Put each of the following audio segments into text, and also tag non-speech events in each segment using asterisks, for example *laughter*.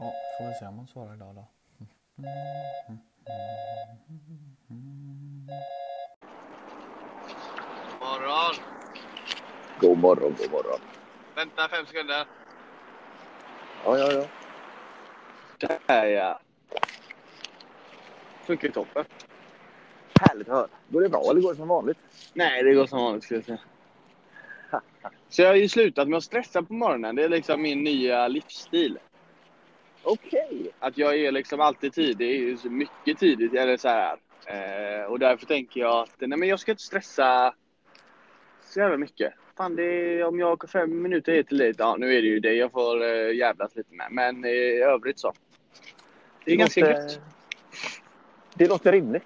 Ja, får vi se om hon svarar idag då. Morgon! God morgon, god morgon. Vänta fem sekunder. Ja, ja, ja. Där ja. Funkar ju toppen. Härligt att höra. Går det bra eller går det som vanligt? Nej, det går som vanligt skulle jag säga. Så jag har ju slutat med att stressa på morgonen. Det är liksom min nya livsstil. Okej. Att jag är liksom alltid tidig, mycket tidigt eller så här. Eh, och därför tänker jag att nej men jag ska inte stressa så jävla mycket. Fan, det är, om jag åker fem minuter hit till dit, ja nu är det ju det jag får eh, jävlas lite med. Men eh, i övrigt så. Det är ganska låter- gött. Det låter rimligt.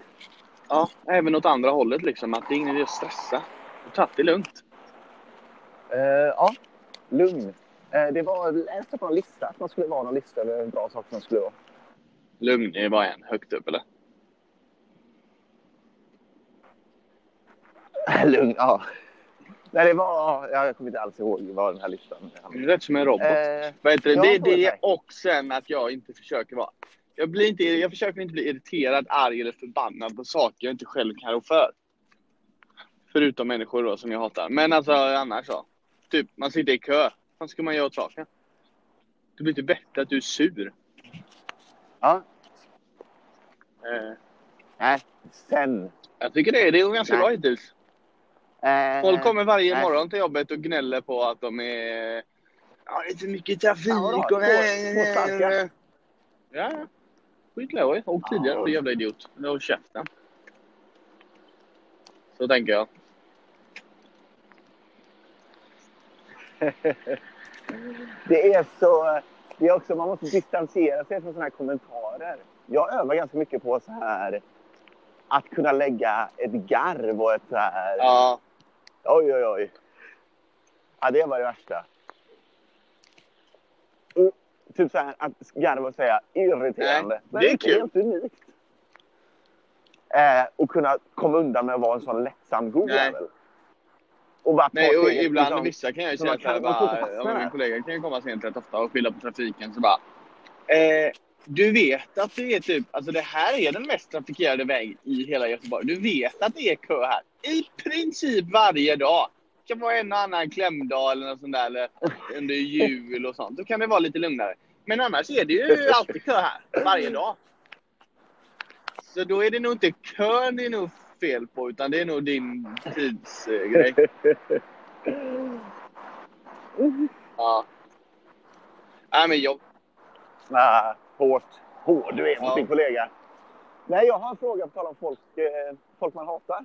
Ja, även åt andra hållet liksom. Att det är ingen idé att stressa. Ta det lugnt. Eh, ja, lugn. Eh, det var läste på en lista att man skulle vara någon lista över bra saker man skulle vara. Lugn är bara en högt upp eller? *laughs* lugn, ja. Nej, det var... Ja, jag kommer inte alls ihåg vad den här listan handlade rätt som en robot. Eh, Vad heter det? det är det och sen att jag inte försöker vara... Jag, blir inte, jag försöker inte bli irriterad, arg eller förbannad på saker jag inte själv kan rå för. Förutom människor då som jag hatar. Men alltså annars så. Typ, man sitter i kö. Vad ska man göra åt saken? Det blir inte bättre att du är sur. Ja. Eh, Nej, sen. jag tycker det. Det går ganska Nej. bra hittills. Eh, Folk kommer varje nej. morgon till jobbet och gnäller på att de är... Ja, det är så mycket trafik Ja, och... starka. Ja, ja. Skitlöj. Åk tidigare då, jävla idiot. Håll käften. Så tänker jag. *laughs* Det är så... Det är också, man måste distansera sig från sådana här kommentarer. Jag övar ganska mycket på så här att kunna lägga ett garv och ett så här... Ja, Oj, oj, oj. Ja, det var det värsta. Och, typ så här att garva och säga irriterande. Nej, det är kul. helt unikt. Eh, och kunna komma undan med att vara en sån lättsam god jävel. Och bara nej och steget, ibland liksom. vissa kan jag ju säga kan- bara, min kollega kan ju komma sent rätt ofta och skylla på trafiken så bara. Eh, du vet att det är typ, alltså det här är den mest trafikerade vägen i hela Göteborg. Du vet att det är kö här. I princip varje dag. Det kan vara en och annan klämdag eller något sånt där, eller under jul och sånt. Då kan det vara lite lugnare. Men annars är det ju alltid kö här, varje dag. Så då är det nog inte kön det är nog fel på, utan det är nog din tidsgrej. Ja. Nej men jag... Ah, hårt. Hård du är mot Ja. din kollega. Nej, jag har en fråga på tal om folk, eh, folk man hatar.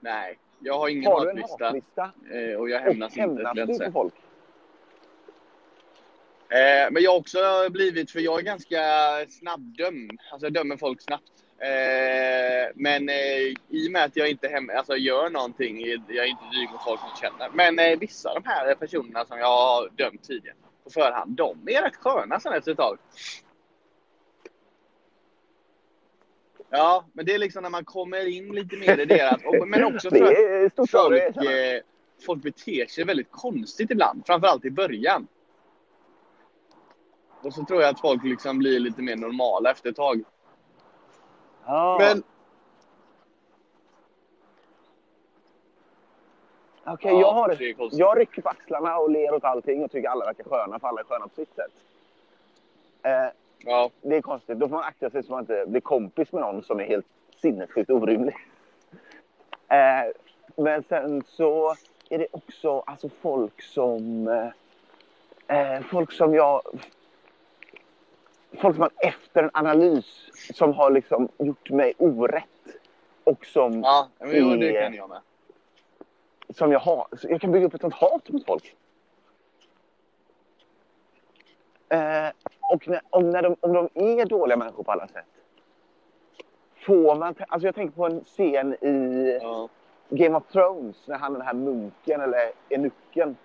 Nej. Jag har ingen Har hatlista. hatlista? eh, Och jag Och hämnas inte, hämnas du på folk? Eh, men jag har också blivit, för jag är ganska snabbdöm. Alltså jag dömer folk snabbt. Eh, men eh, i och med att jag inte hem, alltså, gör någonting, jag är inte dryg mot folk som känner. Men eh, vissa av de här personerna som jag har dömt tidigare på förhand, de är rätt sköna sen efter ett tag. Ja, men det är liksom när man kommer in lite mer i deras... Men också för att folk, eh, folk beter sig väldigt konstigt ibland. Framförallt i början. Och så tror jag att folk liksom blir lite mer normala efter ett tag. Men Okej, Ja, jag, har, jag rycker på axlarna och ler åt allting och tycker alla verkar sköna, för alla är sköna på sitt sätt. Eh, ja, det är konstigt. Då får man akta sig så man inte blir kompis med någon som är helt sinnessjukt orimlig. *laughs* Eh, men sen så är det också alltså folk som... Eh, eh, folk som jag... Folk som man efter en analys som har liksom gjort mig orätt och som ja men jo, det är- kan jag med. som jag har. Jag kan bygga upp ett sånt hat mot folk. Eh, och när, om, när de, om de är dåliga människor på alla sätt. Får man... Alltså jag tänker på en scen i Ja. Game of Thrones när han den här munken, eller enucken.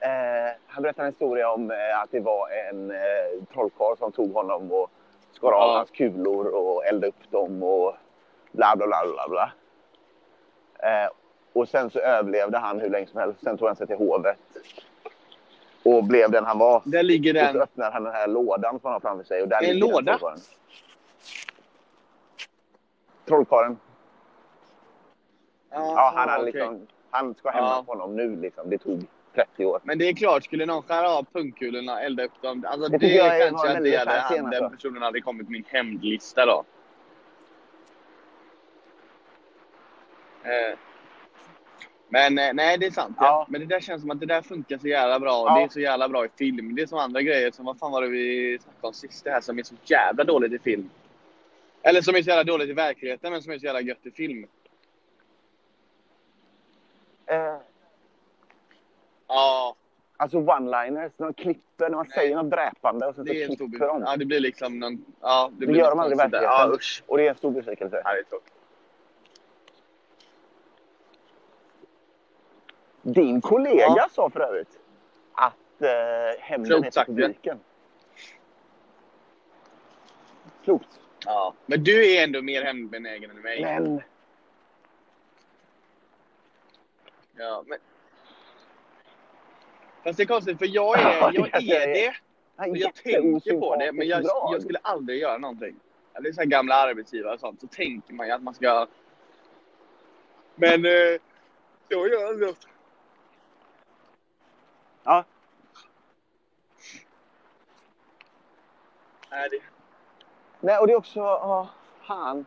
Eh, han berättar en historia om eh, att det var en eh, trollkarl som tog honom och skar av Ja. hans kulor och eldade upp dem och bla bla bla bla bla. Eh, och sen så överlevde han hur länge som helst. Sen tog han sig till hovet. Och blev den han var. Där ligger Och så den. öppnar han den här lådan som han har framför sig. Och där En ligger den låda? trollkarlen. Trollkarlen. Ja, han, hade okej. liksom, han ska hämnas Ja. på honom nu. Liksom. Det tog 30 år. Men det är klart, skulle någon skära av pungkulorna, elda upp dem. Alltså Det det, jag kanske en inte hade, han, den alltså. personen hade kommit min hämndlista då. Eh. Men eh, nej, det är sant. Ja. Ja. Men det där känns som att det där funkar så jävla bra. Ja. Det är så jävla bra i film. Det är som andra grejer som, vad fan var det vi snackade om sist? Det här som är så jävla dåligt i film. Eller som är så jävla dåligt i verkligheten, men som är så jävla gött i film. Eh, Ja, alltså one-liners. När de klipper, när man Nej. säger något dräpande och sen så klipper de. Ja, det blir liksom någon... Ja, det, Det blir gör de aldrig i verkligheten. Ja, usch. Och det är en stor besvikelse. Ja, det är tråkigt. Din kollega Ja. sa för övrigt att eh, hämnden ja. publiken. Klokt. Ja, men du är ändå mer hämndbenägen än mig. Men Ja, men... Fast det är konstigt, för jag är, Ja, jag är det. Och jag tänker på det, men jag, jag skulle aldrig göra någonting. Det är så här gamla arbetsgivare och sånt, så tänker man ju att man ska... Men eh, jag gör aldrig något. Ja. Nej, det... Nej, och det är också... Ja, fan.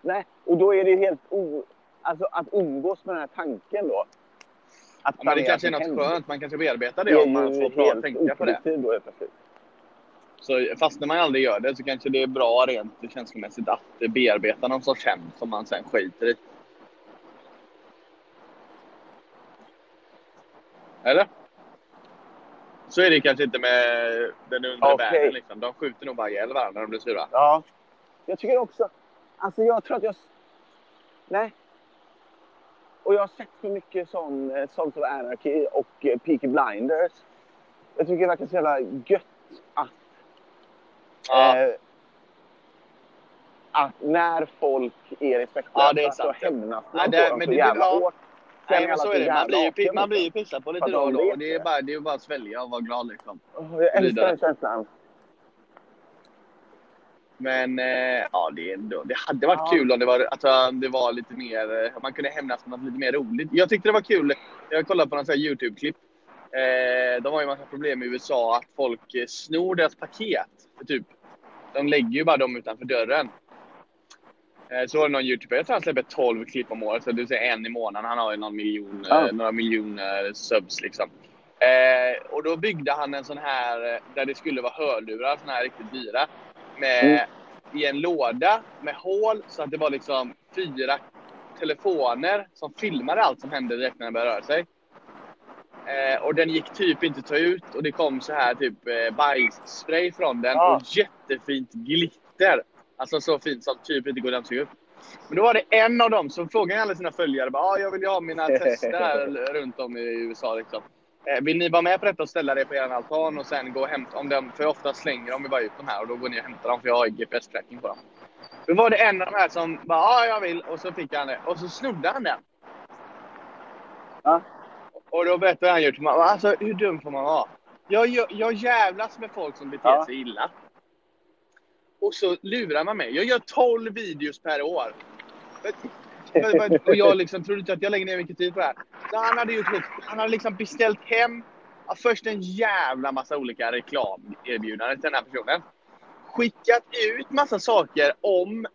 Nej, och då är det helt o... Alltså att umgås med den här tanken då. Att Ja, men det kanske är något hämnd, skönt, man kanske bearbetar det det om man får bra tänka på det. då. Så fast när man aldrig gör det så kanske det är bra rent känslomässigt att bearbeta någon sorts hämnd som man sen skiter i. Eller? Så är det kanske inte med den undre Okej. världen. Liksom. De skjuter nog bara ihjäl varandra när de blir sura. Ja. Jag tycker också... Alltså jag tror att jag... Nej. Och jag har sett för mycket sån eh, Sons of Anarchy och eh, Peaky Blinders. Jag tycker det verkar så jävla gött att... Ja. Eh, att när folk är respektlösa Ja, är så hämnas man Ja, på det- dem men så det- jävla ja. hårt. Nej, men så är det. Man blir ju, man blir ju pissad på lite då och då. det är bara, det är bara att svälja och vara glad liksom. Jag älskar den känslan. Men eh, ja, det, ändå, det hade varit Ja. kul om det var, alltså, det var lite mer, eh, man kunde hämnas på något lite mer roligt. Jag tyckte det var kul, jag kollade på här YouTube-klipp. Eh, de har ju massa problem i USA att folk eh, snor deras paket. Typ, de lägger ju bara dem utanför dörren. Eh, så var det någon YouTuber, jag tror han släpper 12 klipp om året, så det vill säga en i månaden. Han har ju någon miljon, Ja. några miljoner subs liksom. Och då byggde han en sån här, där det skulle vara hörlurar, såna här riktigt dyra. Med, Mm. I en låda med hål så att det var liksom fyra telefoner som filmade allt som hände direkt när den började röra sig. Eh, och den gick typ inte att ta ut och det kom så här typ eh, bajsspray från den Ja. och jättefint glitter. Alltså så fint som typ inte går att dammsuga upp. Men då var det en av dem som frågade alla sina följare bara, ah, jag vill ju ha mina tester här *laughs* runt om i USA liksom. Eh, Vill ni vara med på detta och ställa det på er altan och sen gå och hämta om dem? För ofta slänger de bara ut de här och då går ni och hämtar dem för jag har GPS-tracking på dem. Då var det en av de här som bara, ja jag vill och så fick han det och så snodde han den. Ja. Och då berättade han ju till mig, alltså hur dum får man vara? Jag, jag, jag jävlas med folk som beter Ja. sig illa. Och så lurar man mig. Jag gör 12 videos per år. Och jag liksom trodde inte att jag lägger ner mycket tid typ på det här. Så han hade gjort han hade liksom beställt hem ja, först en jävla massa olika reklamerbjudanden till den här personen. Skickat ut massa saker om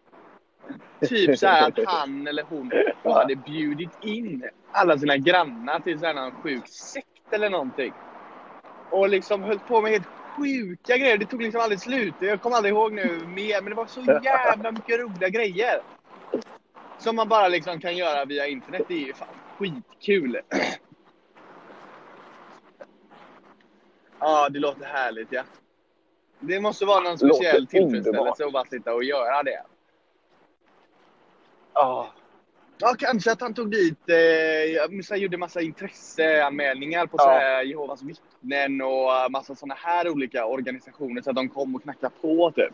typ så här att han eller hon hade bjudit in alla sina grannar till så här någon sjuk sekt eller någonting. Och liksom höll på med helt sjuka grejer. Det tog liksom aldrig slut. Jag kommer aldrig ihåg nu mer, men det var så jävla mycket roliga grejer. Som man bara liksom kan göra via internet. Det är ju fan skitkul. Ja, det låter härligt ja. Det måste vara någon speciell tillfredsställelse att bara sitta och göra det. Ja. Ja, kanske att han tog dit, eh, han gjorde massa intresseanmälningar på Ja. så här Jehovas vittnen och massa såna här olika organisationer så att de kom och knackade på typ.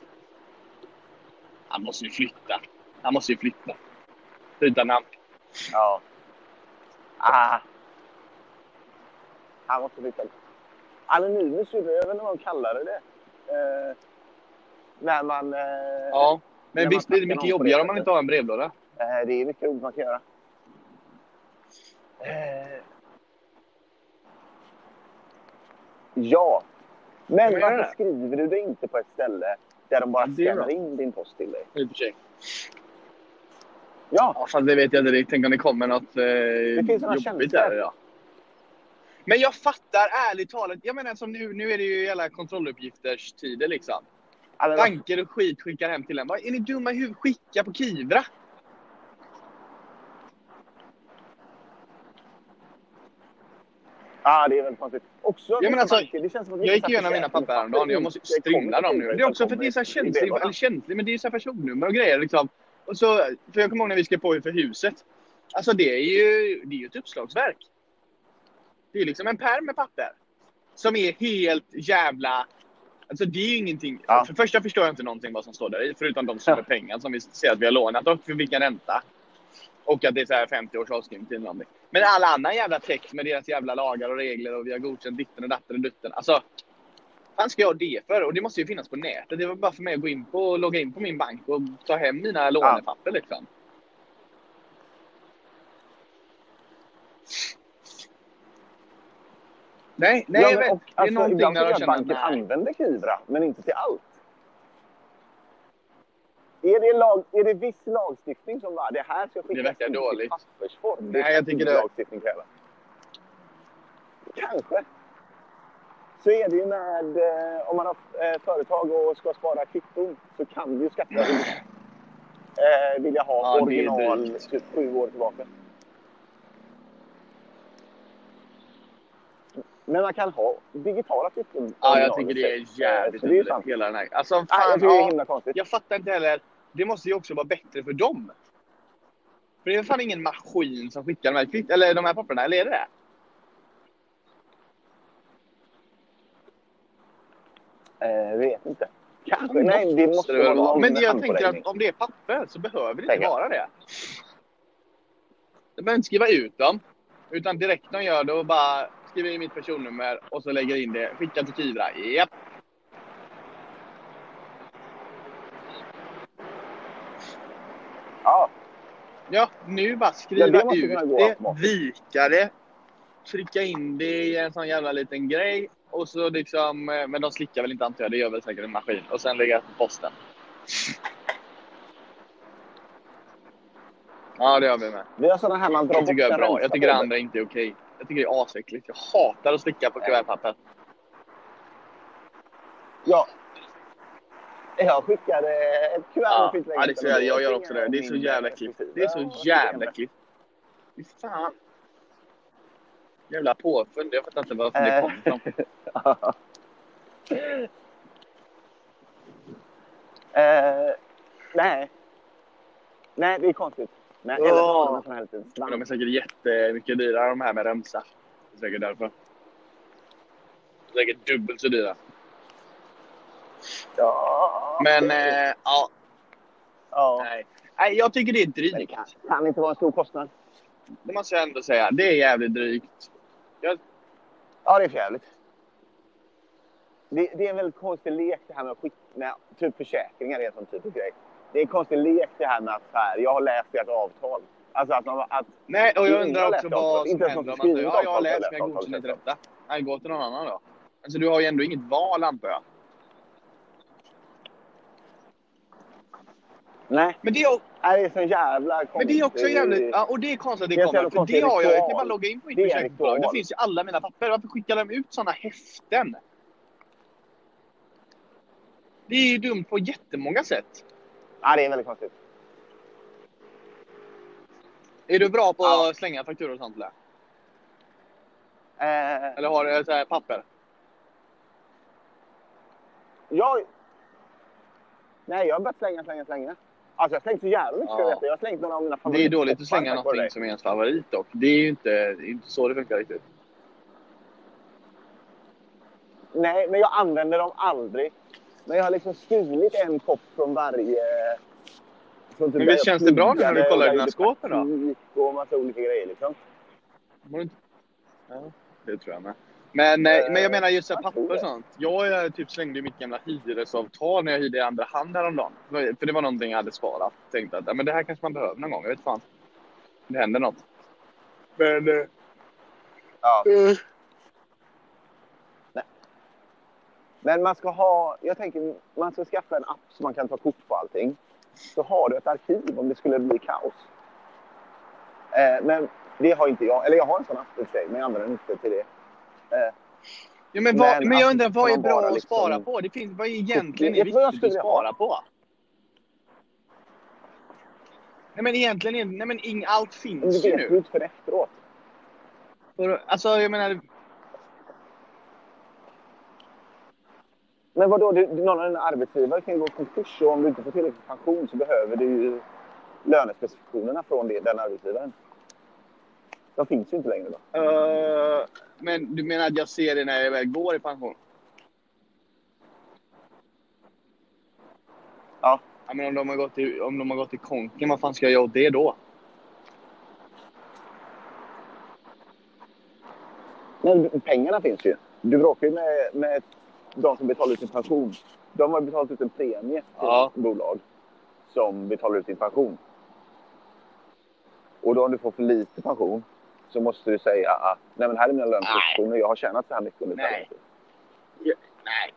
Han måste ju flytta. Han måste ju flytta. Byta namn. Ja. Ah. Han måste flytta. Anonymous, jag vet inte vad de kallade det. Eh, när man... Eh, Ja. Men visst blir det mycket jobbigare om man inte har en brevlåda? eh, det är mycket roligt man kan göra. Eh, ja. Men varför det. skriver du det inte på ett ställe där de bara skannar in din post till dig? I och för sig. Ja, fast det vet jag inte. Tänk om det kommer något eh, finns såna jobbigt där. Ja. Men jag fattar ärligt talat. Jag menar som nu, nu är det ju alla kontrolluppgifters tider liksom. alltså, Banker och skit skickar hem till en. Vad- Är ni dumma i huvudet? Skicka på Kivra. Ja, det är väldigt konstigt. Också Ja, men alltså, banker, det känns som att Jag gick igenom mina papper häromdagen. Jag måste strimla dem nu. Det är också för att det är så här känsligt. Eller känsligt, men det är så här personnummer och grejer liksom. Och så, för jag kommer ihåg när vi skrev på för huset. Alltså det är ju, det är ju ett uppslagsverk. Det är liksom en pärm med papper. Som är helt jävla... Alltså det är ju ingenting. Ja. För det första förstår jag inte någonting vad som står där i. Förutom de summor pengar som vi ser att vi har lånat och för vilken ränta. Och att det är så här 50 års avskrivningstid eller någonting. Men all annan jävla text med deras jävla lagar och regler och vi har godkänt ditten och datten och dutten. Alltså, ska jag ha det för? Och det måste ju finnas på nätet. Det var bara för mig att gå in på, logga in på min bank och ta hem mina lånepapper liksom. Nej, nej ja, jag vet. och, det är alltså, någonting ibland när jag känner banken nej. använder Kivra, men inte till allt. Är det, lag, är det viss lagstiftning som bara, det här ska skickas verkar ut dåligt. i pappersform? Nej, jag tycker det- lagstiftning. Kanske. Så är det ju med, eh, om man har eh, företag och ska spara kvitton så kan ju Skatteverket eh, vilja ha Ja, original typ sju år tillbaka. Men man kan ha digitala kvitton. Ja, jag tycker det är jävligt underligt, hela den här. Alltså fan, jag tycker det är ja, himla konstigt. jag fattar inte heller. Det måste ju också vara bättre för dem. För det är fan ingen maskin som skickar de här, kvitt- eller de här papperna, eller är det det? Eh, vet inte. Kanske. Något Nej, det måste väl vara någon Men jag tänker att om det är papper så behöver det inte Pengar. vara det. Jag behöver inte skriva ut dem. Utan direkt när jag gör det och bara skriver in mitt personnummer och så lägger in det. Skicka till Kivra. Japp. Ja, Ja, nu bara Ja, skriva det måste ut det, vika det, trycka in det i en sån jävla liten grej. Och så liksom, eh, men de slickar väl inte antar jag, det gör väl säkert en maskin. Och sen lägga på posten. Ja, det gör vi med. vi har sådana här man drar Det tycker jag är bra. Jag tycker det andra inte är okej. Jag tycker det är asäckligt. Jag hatar att slicka på kuvertpapper. Ja. Jag skickade ett kuvert Ja, ja det är så, jävla- jag gör också det. Det är så jävla äckligt. Det är så jävla äckligt. Fy fan. Jävla påfund. Jag fattar inte varför det Eh. kom ifrån. *laughs* eh, nej. Nej, det är konstigt. Nej, eller här liten Men de är säkert jättemycket dyrare de här med remsa. Det är säkert därför. Det är säkert dubbelt så dyra. Ja. Men eh, ja, ja. nej. nej. Jag tycker det är Men det drygt. kan, kan inte vara en stor kostnad. Det måste jag ändå säga. Det är jävligt drygt. Jag, Ja, det är för jävligt. Det, det är en väldigt konstig lek det här med skicka, med, typ försäkringar är en sån typ av grej. Det är en konstig lek det här med att så här, jag har läst ert avtal. Alltså att man, att, nej, och jag undrar också vad som händer om man säger ja, jag har läst men jag godkänner inte detta. Nej, gå till någon annan då. Alltså du har ju ändå inget val antar jag. Nej, Men det är, o- nej, det är så jävla konstigt. men det är också jävligt... Ja, och det är konstigt att det, kommer. För det har jag. Jag kan bara logga in på mitt försäkringsbolag. Det finns ju alla mina papper. Varför skickar de ut sådana häften? Det är ju dumt på jättemånga sätt. Ja, det är väldigt konstigt. Är du bra på Ja. att slänga fakturor och sånt eller? Eh, Eller har du så här papper? jag... Nej, jag har börjat slänga, slänga, slänga. Alltså jag har slängt så jävla mycket ska Ja. veta. Jag har slängt några av mina Det är favoriter. dåligt att slänga någonting som är ens favorit dock. Det är ju inte, är inte så det funkar riktigt. Nej, men jag använder dem aldrig. Men jag har liksom stulit en kopp från varje... Från typ Men visst känns det bra nu när du kollar dina skåp då? Och massa olika grejer liksom. Inte? Ja, det tror jag med. Men, eh, Eh, men jag menar just papper och sånt. Jag eh, typ slängde mitt gamla hyresavtal när jag hyrde i andra hand häromdagen. För det var någonting jag hade sparat. Tänkte att men det här kanske man behöver någon gång. Jag vet fan. Det händer något. Men... eh, Ja. eh, Men man ska ha, jag tänker, man ska skaffa en app så man kan ta kort på allting. Så har du ett arkiv om det skulle bli kaos. Eh, men det har inte jag. Eller jag har en sån app i sig, men jag använder den inte till det. Ja, men, vad, Men men jag att undrar, vad är bra att liksom- spara på? Det finns, vad är egentligen Vet är du viktigt att spara på? Nej men egentligen, nej men ing, allt finns det ju vet du nu. inte för efteråt. För, alltså jag menar, Men vadå, det, någon av dina arbetsgivare kan ju gå i konkurs och om du inte får tillräcklig pension så behöver du ju lönespecifikationerna från det, den arbetsgivaren. De finns ju inte längre då. eh, men du menar att jag ser det när jag väl går i pension? Ja. Ja, men om de har gått i, om de har gått i konken, vad fan ska jag göra åt det då? Men pengarna finns ju. Du bråkar ju med, med de som betalar ut sin pension. De har betalat ut en premie till Ja. bolag som betalar ut din pension. Och då om du får för lite pension så måste du säga att nej men här är mina lönespecifikationer, jag har tjänat så här mycket under Nej. Nej.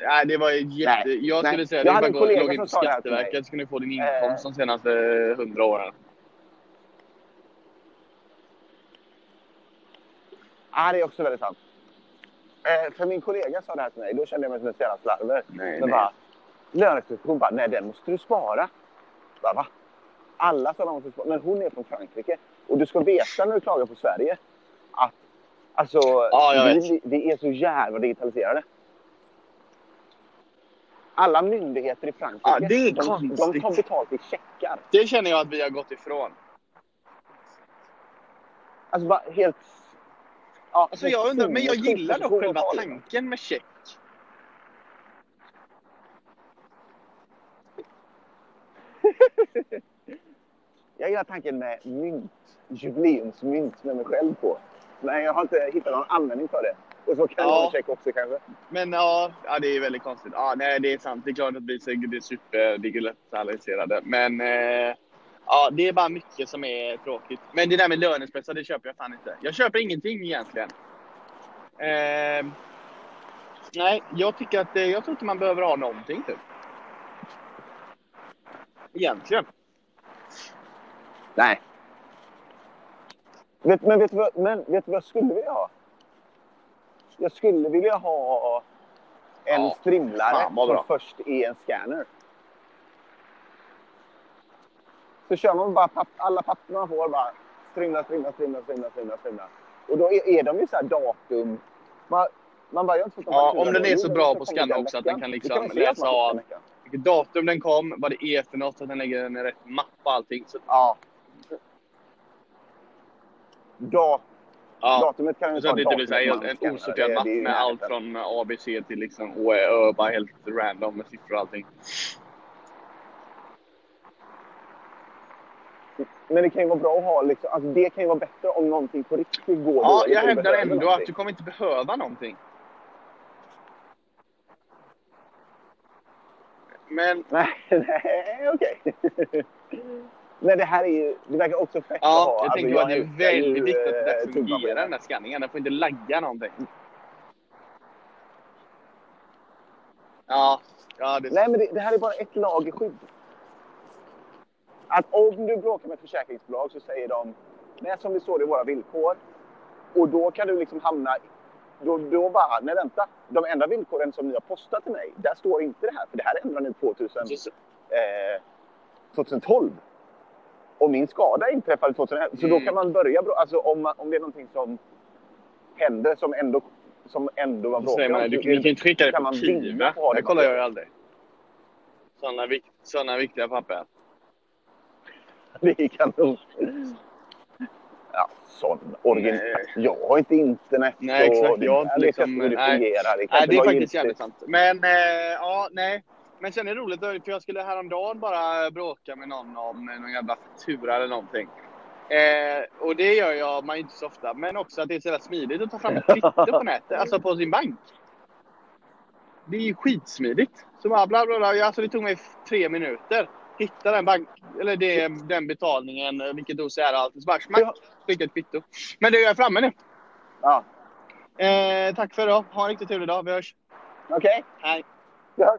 Nej, det var ju jätte... Nej. Jag skulle Nej. säga att det bara kollega logga in som på. Skatteverket så kan du få din Eh. inkomst de senaste hundra åren. Ja, det är också väldigt sant. Eh, för min kollega sa det här till mig, då kände jag mig som en jävla slarver. Nej, Men nej. bara, bara, nej den måste du spara. Bara, va? Alla sa de måste spara, men hon är från Frankrike. Och du ska veta när du klagar på Sverige att alltså, Ja, vi, vi är så jävla digitaliserade. Alla myndigheter i Frankrike, Ja, det är de, de tar betalt i checkar. Det känner jag att vi har gått ifrån. Alltså bara helt... Ja, Alltså jag undrar, men jag gillar dock själva tanken med check. *laughs* Jag gillar tanken med mynt. Jubileumsmynt med mig själv på. Men jag har inte hittat någon användning för det. Och så kan Ja. check också kanske. Men ja, ja, det är väldigt konstigt. Ja, nej, det är sant. Det är klart att vi är superdigitaliserade. Men eh, ja, det är bara mycket som är tråkigt. Men det där med lönespressar, det köper jag fan inte. Jag köper ingenting egentligen. Eh, nej, jag tycker att eh, jag tror inte man behöver ha någonting typ. Egentligen. Nej. Vet, men, vet du vad, men vet du vad jag skulle vilja ha? Jag skulle vilja ha en Ja, strimlare fan som först är en scanner. Så kör man bara papp, alla papper man får bara strimla, strimla, strimla, strimla, strimla, strimla. Och då är, är de ju så här datum. Man, man bara, jag inte Ja, om den är så bra på scanna den också att den kan liksom att läsa av. Vilket datum den kom, vad det är för något, så att den lägger den i rätt mapp och allting. Så, Ja. Da, ja. Datumet kan ju Så att det helt man en osorterad mapp med allt från ABC till liksom Å, Ö, bara helt random med siffror och allting. Men det kan ju vara bra att ha liksom, alltså det kan ju vara bättre om någonting på riktigt går Ja, jag hävdar ändå att någonting. du kommer inte behöva någonting. Men Nej, *laughs* nej, okej. Men det här är ju, det verkar också fett att ja, ha. jag Alltså, tänker att det är väldigt viktigt att det eh, fungerar den där skanningen. Den får inte lagga någonting. Ja, ja det Nej, men det, det här är bara ett lager skydd. Att om du bråkar med ett försäkringsbolag så säger de, nej som det står i våra villkor. Och då kan du liksom hamna, då, då bara, nej vänta. De enda villkoren som ni har postat till mig, där står inte det här. För det här ändrar ni 2000, Så- eh, 2012. Och min skada inträffade 2011. Så då Mm. kan man börja, alltså om, man, om det är någonting som händer som ändå, som ändå var bråkigt. man, du, ni kan inte skicka det på Kiva. på Det det. kollar jag ju aldrig. Sådana, vik sådana viktiga papper. Det är kanon. Ja, sån origin. Jag har inte internet Nej, exakt. och det Jag där inte liksom- det nej. fungerar. Det, Nej, det är faktiskt jävligt sant. Men, eh, ja, nej. Men sen är det roligt, för jag skulle häromdagen bara bråka med någon om någon jävla faktura eller någonting. Eh, och det gör jag man inte så ofta. Men också att det är så jävla smidigt att ta fram ett *laughs* kvitto på nätet, alltså på sin bank. Det är ju skitsmidigt. Så bara bla bla bla. Alltså det tog mig tre minuter. Hitta den bank, eller det, den betalningen, vilket dos är allt. Så bara smack, skicka ett kvitto. Men jag är framme nu. Ja, Eh, tack för idag. Ha en riktigt trevlig dag. Vi hörs. okej. Hej. Ja.